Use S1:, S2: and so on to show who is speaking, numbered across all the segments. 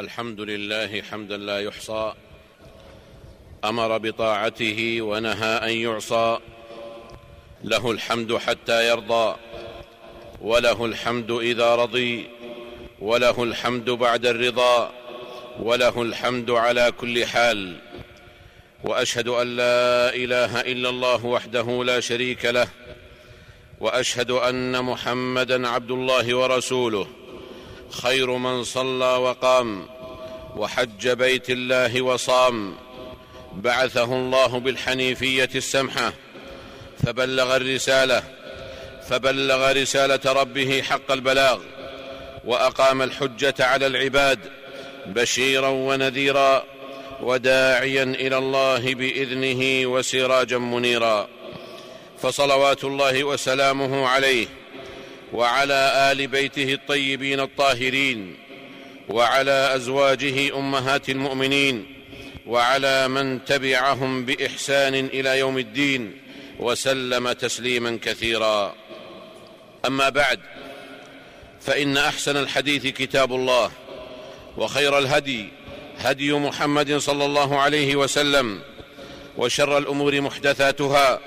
S1: الحمد لله حمدا لا يحصى. أمر بطاعته ونهى أن يعصى. له الحمد حتى يرضى. وله الحمد إذا رضي. وله الحمد بعد الرضا. وله الحمد على كل حال. وأشهد أن لا إله إلا الله وحده لا شريك له. وأشهد أن محمدا عبد الله ورسوله. خير من صلى وقام وحج بيت الله وصام. بعثه الله بالحنيفية السمحة فبلغ الرسالة فبلغ رسالة ربه حق البلاغ وأقام الحجة على العباد بشيرا ونذيرا وداعيا إلى الله بإذنه وسراجا منيرا. فصلوات الله وسلامه عليه وعلى آل بيته الطيبين الطاهرين وعلى أزواجه أمهات المؤمنين وعلى من تبعهم بإحسان إلى يوم الدين وسلم تسليما كثيرا. أما بعد فإن أحسن الحديث كتاب الله وخير الهدي هدي محمد صلى الله عليه وسلم وشر الأمور محدثاتها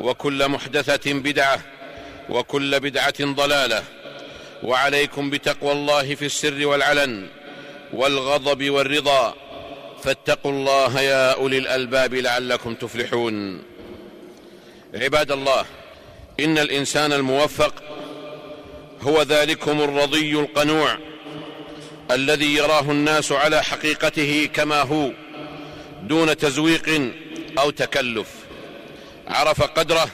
S1: وكل محدثة بدعة وكل بدعة ضلالة. وعليكم بتقوى الله في السر والعلن والغضب والرضا. فاتقوا الله يا أولي الألباب لعلكم تفلحون. عباد الله إن الإنسان الموفق هو ذلكم الرضي القنوع الذي يراه الناس على حقيقته كما هو دون تزويق أو تكلف. عرف قدره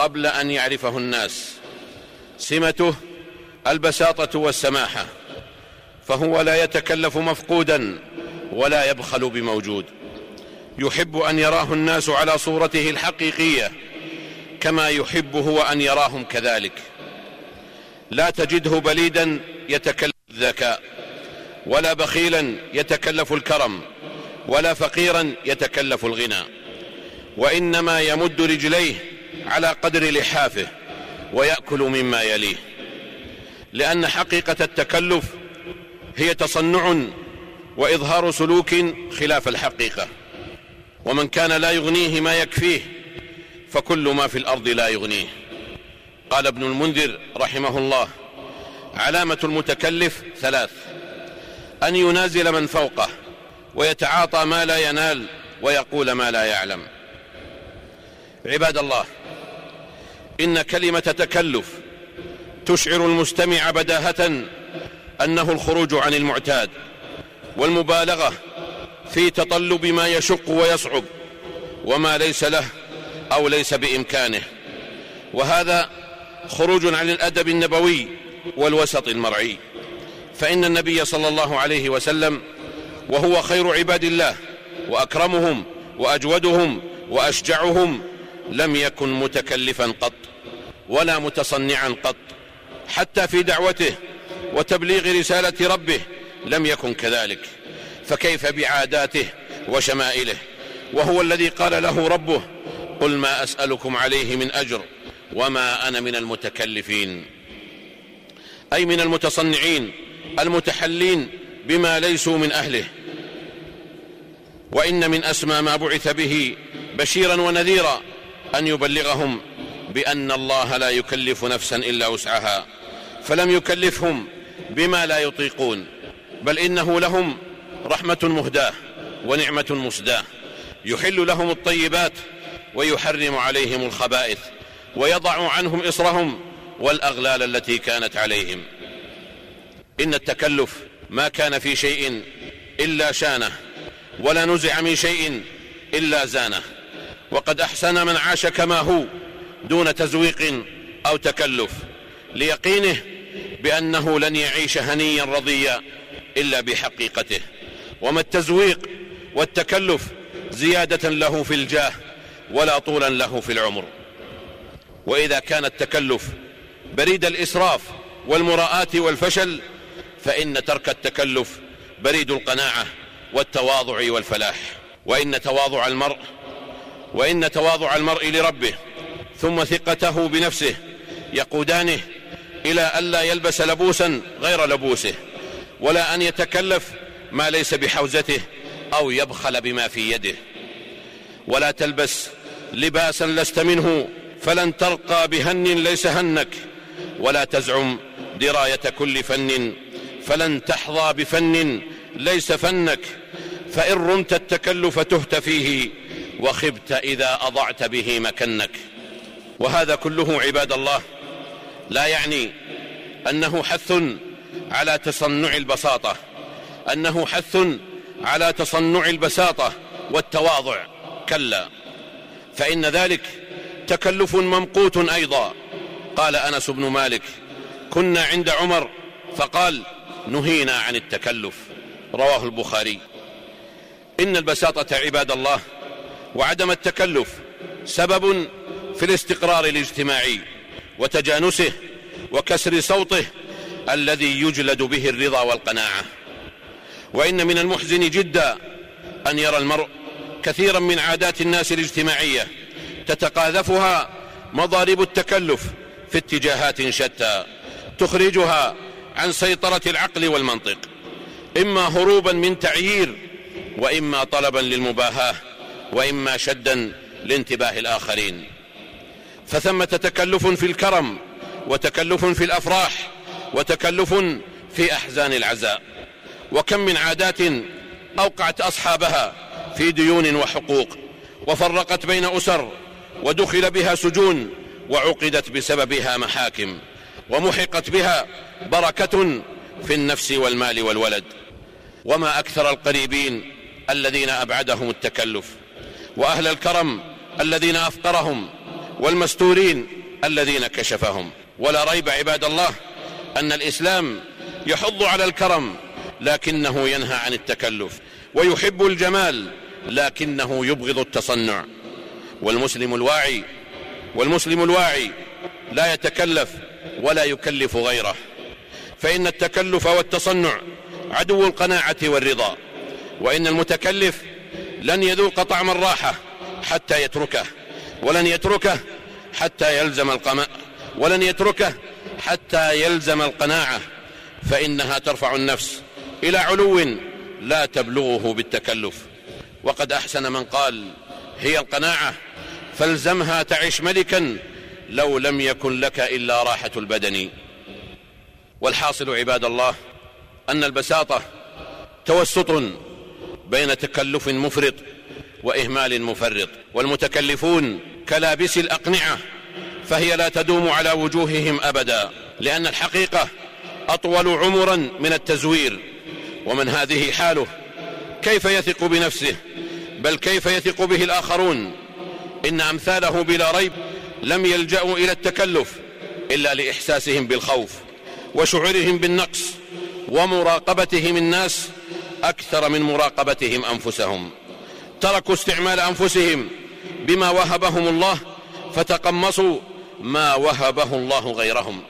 S1: قبل أن يعرفه الناس. سمته البساطة والسماحة. فهو لا يتكلف مفقودا ولا يبخل بموجود. يحب أن يراه الناس على صورته الحقيقية كما يحب هو أن يراهم كذلك. لا تجده بليدا يتكلف الذكاء ولا بخيلا يتكلف الكرم ولا فقيرا يتكلف الغنى. وإنما يمد رجليه على قدر لحافه ويأكل مما يليه. لأن حقيقة التكلف هي تصنع وإظهار سلوك خلاف الحقيقة. ومن كان لا يغنيه ما يكفيه فكل ما في الأرض لا يغنيه. قال ابن المنذر رحمه الله علامة المتكلف ثلاث أن ينازل من فوقه ويتعاطى ما لا ينال ويقول ما لا يعلم. عباد الله إن كلمة تكلف تشعر المستمع بداهة أنه الخروج عن المعتاد والمبالغة في تطلب ما يشق ويصعب وما ليس له أو ليس بإمكانه. وهذا خروج عن الأدب النبوي والوسط المرعي. فإن النبي صلى الله عليه وسلم وهو خير عباد الله وأكرمهم وأجودهم وأشجعهم لم يكن متكلفا قط. ولا متصنعا قط. حتى في دعوته وتبليغ رسالة ربه لم يكن كذلك. فكيف بعاداته وشمائله؟ وهو الذي قال له ربه قل ما أسألكم عليه من أجر وما أنا من المتكلفين. أي من المتصنعين المتحلين بما ليسوا من أهله. وإن من اسمى ما بعث به بشيرا ونذيرا أن يبلغهم بأن الله لا يكلف نفسا إلا وسعها فلم يكلفهم بما لا يطيقون بل إنه لهم رحمة مهداة ونعمة مسداة. يحل لهم الطيبات ويحرم عليهم الخبائث ويضع عنهم إصرهم والأغلال التي كانت عليهم. إن التكلف ما كان في شيء إلا شانه ولا نزع من شيء إلا زانه. وقد أحسن من عاش كما هو دون تزويق أو تكلف ليقينه بأنه لن يعيش هنيا رضيا إلا بحقيقته. وما التزويق والتكلف زيادة له في الجاه ولا طولا له في العمر. وإذا كان التكلف بريد الإسراف والمراءاه والفشل فإن ترك التكلف بريد القناعة والتواضع والفلاح. وإن تواضع المرء وإن تواضع المرء لربه ثم ثقته بنفسه يقودانه إلى الا يلبس لبوسا غير لبوسه ولا أن يتكلف ما ليس بحوزته أو يبخل بما في يده. ولا تلبس لباسا لست منه فلن ترقى بهن ليس هنك. ولا تزعم دراية كل فن فلن تحظى بفن ليس فنك. فإن رمت التكلف تهت فيه وخبت إذا أضعت به مكنك. وهذا كله عباد الله لا يعني أنه حث على تصنع البساطة أنه حث على تصنع البساطة والتواضع. كلا. فإن ذلك تكلف ممقوت أيضا. قال أنس بن مالك كنا عند عمر فقال نهينا عن التكلف رواه البخاري. إن البساطة عباد الله وعدم التكلف سبب في الاستقرار الاجتماعي وتجانسه وكسر صوته الذي يجلد به الرضا والقناعة. وإن من المحزن جدا أن يرى المرء كثيرا من عادات الناس الاجتماعية تتقاذفها مضارب التكلف في اتجاهات شتى تخرجها عن سيطرة العقل والمنطق. إما هروبا من تعيير وإما طلبا للمباهاة وإما شدا لانتباه الآخرين. فثمة تكلف في الكرم وتكلف في الأفراح وتكلف في أحزان العزاء. وكم من عادات أوقعت أصحابها في ديون وحقوق وفرقت بين أسر ودخل بها سجون وعقدت بسببها محاكم ومحقت بها بركة في النفس والمال والولد. وما أكثر القريبين الذين أبعدهم التكلف وأهل الكرم الذين أفقرهم والمستورين الذين كشفهم. ولا ريب عباد الله أن الإسلام يحض على الكرم لكنه ينهى عن التكلف. ويحب الجمال لكنه يبغض التصنع. والمسلم الواعي والمسلم الواعي لا يتكلف ولا يكلف غيره. فإن التكلف والتصنع عدو القناعة والرضا. وإن المتكلف لن يذوق طعم الراحة حتى يتركه. ولن يتركه حتى يلزم القماء ولن يتركه حتى يلزم القناعة. فإنها ترفع النفس إلى علو لا تبلغه بالتكلف. وقد أحسن من قال هي القناعة فالزمها تعش ملكا لو لم يكن لك إلا راحة البدن. والحاصل عباد الله أن البساطة توسط بين تكلف مفرط وإهمال مفرط. والمتكلفون كلابس الأقنعة فهي لا تدوم على وجوههم أبدا لأن الحقيقة أطول عمرا من التزوير. ومن هذه حاله كيف يثق بنفسه؟ بل كيف يثق به الآخرون؟ إن أمثاله بلا ريب لم يلجأوا إلى التكلف إلا لإحساسهم بالخوف وشعورهم بالنقص ومراقبتهم الناس أكثر من مراقبتهم أنفسهم. تركوا استعمال أنفسهم بما وهبهم الله فتقمصوا ما وهبه الله غيرهم.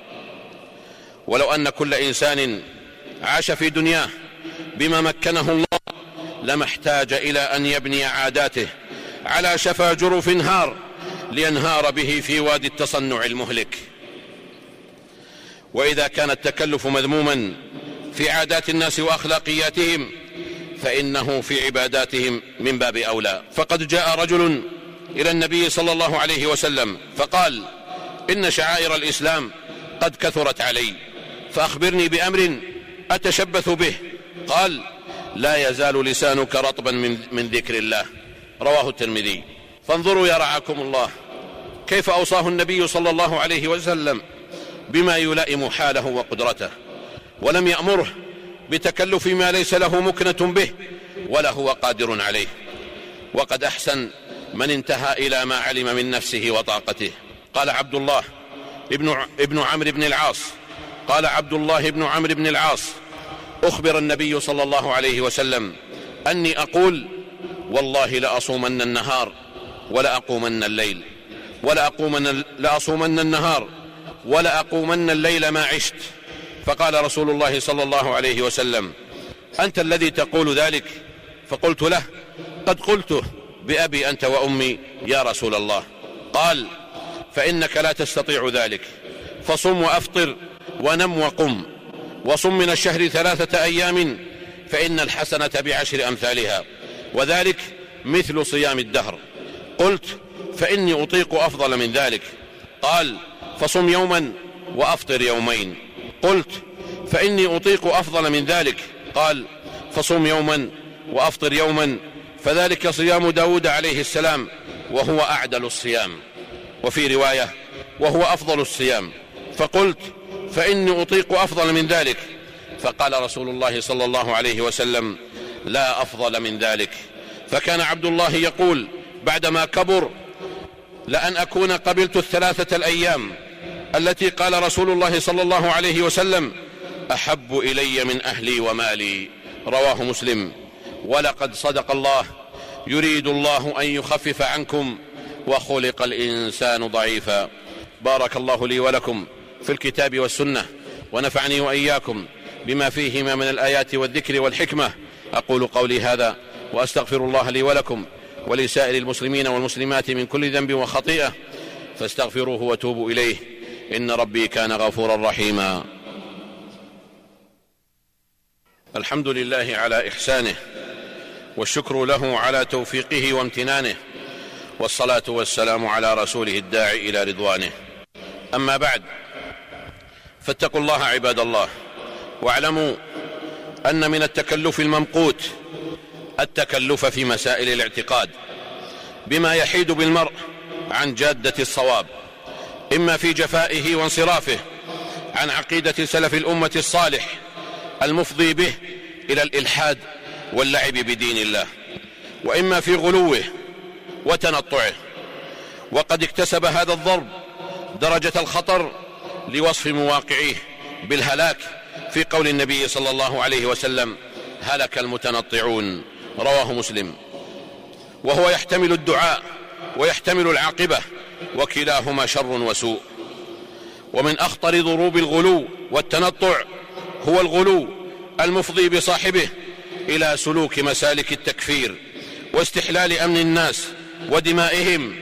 S1: ولو أن كل إنسان عاش في دنياه بما مكنه الله لما احتاج إلى أن يبني عاداته على شفا جرف هار لينهار به في وادي التصنع المهلك. وإذا كان التكلف مذموما في عادات الناس وأخلاقياتهم فإنه في عباداتهم من باب أولى. فقد جاء رجل إلى النبي صلى الله عليه وسلم فقال إن شعائر الإسلام قد كثرت علي فأخبرني بأمر أتشبث به. قال لا يزال لسانك رطبا من, من ذكر الله. رواه الترمذي. فانظروا يا رعاكم الله كيف أوصاه النبي صلى الله عليه وسلم بما يلائم حاله وقدرته ولم يأمره بتكلف ما ليس له مكنة به ولا هو قادر عليه. وقد أحسن من انتهى إلى ما علم من نفسه وطاقته. قال عبد الله ابن, ابن عمرو بن العاص. قال عبد الله بن عمرو بن العاص أخبر النبي صلى الله عليه وسلم أني أقول والله لأصومن النهار ولأقومن الليل ولأقومن لأصومن النهار ولأقومن الليل ما عشت. فقال رسول الله صلى الله عليه وسلم أنت الذي تقول ذلك؟ فقلت له قد قلته بأبي أنت وأمي يا رسول الله. قال فإنك لا تستطيع ذلك فصم وأفطر ونم وقم وصم من الشهر ثلاثة أيام فإن الحسنة بعشر أمثالها وذلك مثل صيام الدهر. قلت فإني أطيق أفضل من ذلك. قال فصم يوما وأفطر يومين. قلت فإني أطيق أفضل من ذلك. قال فصم يوما وأفطر يوما فذلك صيام داود عليه السلام وهو أعدل الصيام. وفي رواية وهو أفضل الصيام. فقلت فإني أطيق أفضل من ذلك. فقال رسول الله صلى الله عليه وسلم لا أفضل من ذلك. فكان عبد الله يقول بعدما كبر لأن أكون قبلت الثلاثة الأيام. التي قال رسول الله صلى الله عليه وسلم أحب إلي من أهلي ومالي. رواه مسلم. ولقد صدق الله. يريد الله أن يخفف عنكم وخلق الإنسان ضعيفا. بارك الله لي ولكم في الكتاب والسنة ونفعني وإياكم بما فيهما من الآيات والذكر والحكمة. أقول قولي هذا وأستغفر الله لي ولكم ولسائر المسلمين والمسلمات من كل ذنب وخطيئة فاستغفروه وتوبوا إليه. إن ربي كان غفورا رحيما. الحمد لله على إحسانه والشكر له على توفيقه وامتنانه والصلاة والسلام على رسوله الداعي إلى رضوانه. أما بعد فاتقوا الله عباد الله واعلموا أن من التكلف الممقوت التكلف في مسائل الاعتقاد بما يحيد بالمرء عن جادة الصواب. إما في جفائه وانصرافه عن عقيدة سلف الأمة الصالح المفضي به إلى الإلحاد واللعب بدين الله وإما في غلوه وتنطعه. وقد اكتسب هذا الضرب درجة الخطر لوصف مواقعيه بالهلاك في قول النبي صلى الله عليه وسلم هلك المتنطعون رواه مسلم. وهو يحتمل الدعاء ويحتمل العاقبة وكلاهما شر وسوء. ومن أخطر ضروب الغلو والتنطع هو الغلو المفضي بصاحبه إلى سلوك مسالك التكفير واستحلال أمن الناس ودمائهم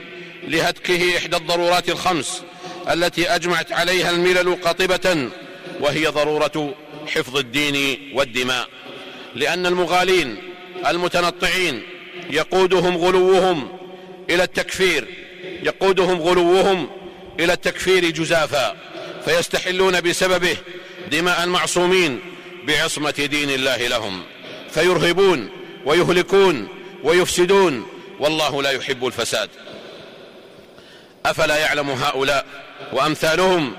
S1: لهتكه إحدى الضرورات الخمس التي أجمعت عليها الملل قاطبة وهي ضرورة حفظ الدين والدماء. لأن المغالين المتنطعين يقودهم غلوهم إلى التكفير يقودهم غلوهم إلى التكفير جزافا فيستحلون بسببه دماء المعصومين بعصمة دين الله لهم فيرهبون ويهلكون ويفسدون والله لا يحب الفساد. أفلا يعلم هؤلاء وأمثالهم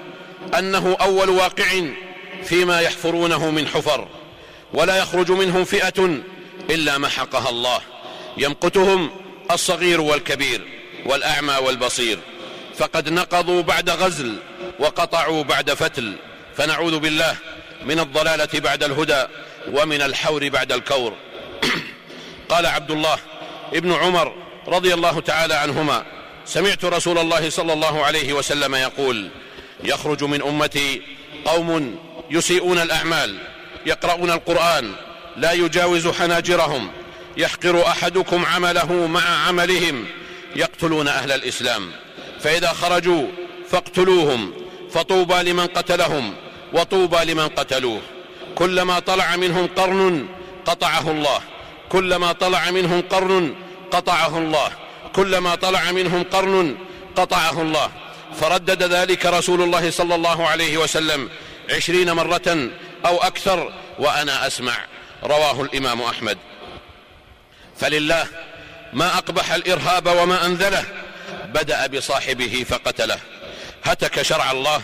S1: أنه أول واقع فيما يحفرونه من حفر ولا يخرج منهم فئة إلا محقها الله يمقتهم الصغير والكبير. والأعمى والبصير. فقد نقضوا بعد غزل وقطعوا بعد فتل. فنعوذ بالله من الضلالة بعد الهدى ومن الحور بعد الكور. قال عبد الله ابن عمر رضي الله تعالى عنهما سمعت رسول الله صلى الله عليه وسلم يقول يخرج من أمتي قوم يسيئون الأعمال يقرؤون القرآن لا يجاوز حناجرهم يحقر أحدكم عمله مع عملهم يقتلون أهل الإسلام. فإذا خرجوا فاقتلوهم فطوبى لمن قتلهم وطوبى لمن قتلوه. كلما طلع منهم قرن قطعه الله. كلما طلع منهم قرن قطعه الله. كلما طلع منهم قرن قطعه الله. فردد ذلك رسول الله صلى الله عليه وسلم عشرين مرة أو أكثر وأنا أسمع. رواه الإمام أحمد. فلله ما أقبح الإرهاب وما أنذله. بدأ بصاحبه فقتله. هتك شرع الله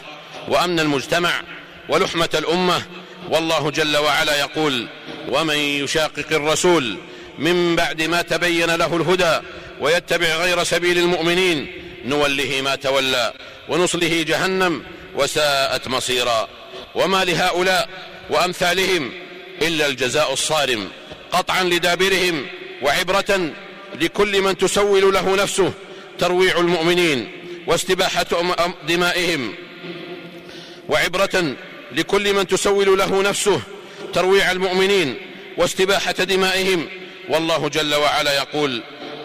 S1: وأمن المجتمع ولحمة الأمة. والله جل وعلا يقول ومن يشاقق الرسول من بعد ما تبين له الهدى ويتبع غير سبيل المؤمنين نوله ما تولى ونصله جهنم وساءت مصيرا. وما لهؤلاء وأمثالهم إلا الجزاء الصارم قطعا لدابرهم وعبرة لكل من تسول له نفسه ترويع المؤمنين واستباحة دمائهم. وعبرة لكل من تسول له نفسه ترويع المؤمنين واستباحة دمائهم. والله جل وعلا يقول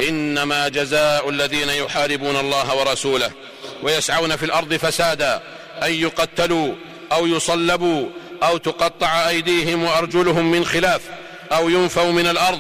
S1: إنما جزاء الذين يحاربون الله ورسوله ويسعون في الأرض فسادا أن يقتلوا أو يصلبوا أو تقطع أيديهم وأرجلهم من خلاف أو ينفوا من الأرض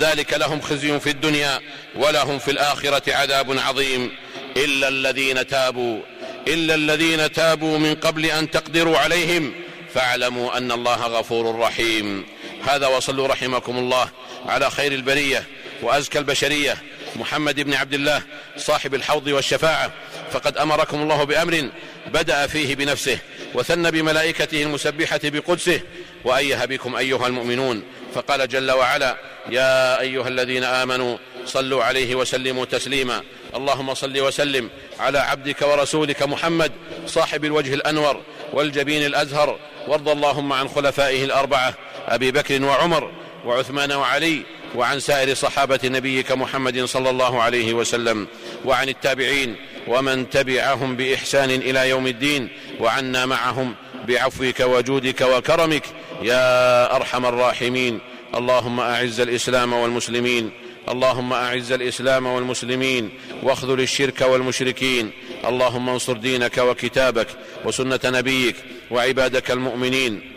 S1: ذلك لهم خزي في الدنيا ولهم في الآخرة عذاب عظيم. إلا الذين تابوا إلا الذين تابوا من قبل أن تقدروا عليهم فاعلموا أن الله غفور رحيم. هذا وصلوا رحمكم الله على خير البرية وأزكى البشرية. محمد بن عبد الله صاحب الحوض والشفاعة فقد أمركم الله بأمر بدأ فيه بنفسه وثنى بملائكته المسبحة بقدسه وأيه بكم أيها المؤمنون. فقال جل وعلا يا أيها الذين آمنوا صلوا عليه وسلموا تسليما. اللهم صل وسلم على عبدك ورسولك محمد صاحب الوجه الأنور والجبين الأزهر. وارض اللهم عن خلفائه الأربعة أبي بكر وعمر وعثمان وعلي وعن سائر صحابة نبيك محمد صلى الله عليه وسلم. وعن التابعين ومن تبعهم بإحسان إلى يوم الدين. وعنا معهم بعفوك وجودك وكرمك. يا أرحم الراحمين. اللهم أعز الإسلام والمسلمين اللهم أعز الإسلام والمسلمين واخذل الشرك والمشركين اللهم انصر دينك وكتابك وسنة نبيك وعبادك المؤمنين.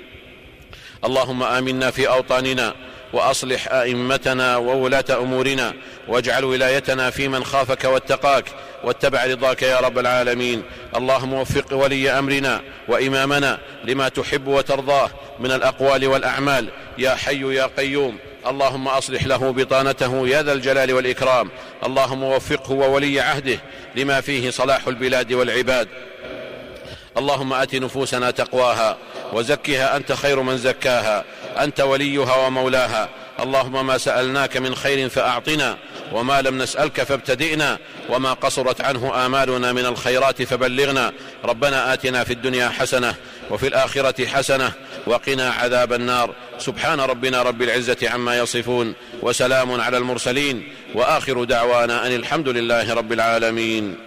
S1: اللهم آمنا في أوطاننا وأصلح أئمتنا وولاة أمورنا واجعل ولايتنا في من خافك واتقاك واتبع رضاك يا رب العالمين. اللهم وفق ولي أمرنا وإمامنا لما تحب وترضاه من الأقوال والأعمال. يا حي يا قيوم اللهم أصلح له بطانته يا ذا الجلال والإكرام. اللهم وفقه وولي عهده لما فيه صلاح البلاد والعباد. اللهم آت نفوسنا تقواها. وزكها أنت خير من زكاها. أنت وليها ومولاها. اللهم ما سألناك من خير فأعطنا وما لم نسألك فابتدئنا وما قصرت عنه آمالنا من الخيرات فبلغنا. ربنا آتنا في الدنيا حسنة وفي الآخرة حسنة وقنا عذاب النار. سبحان ربنا رب العزة عما يصفون وسلام على المرسلين وآخر دعوانا أن الحمد لله رب العالمين.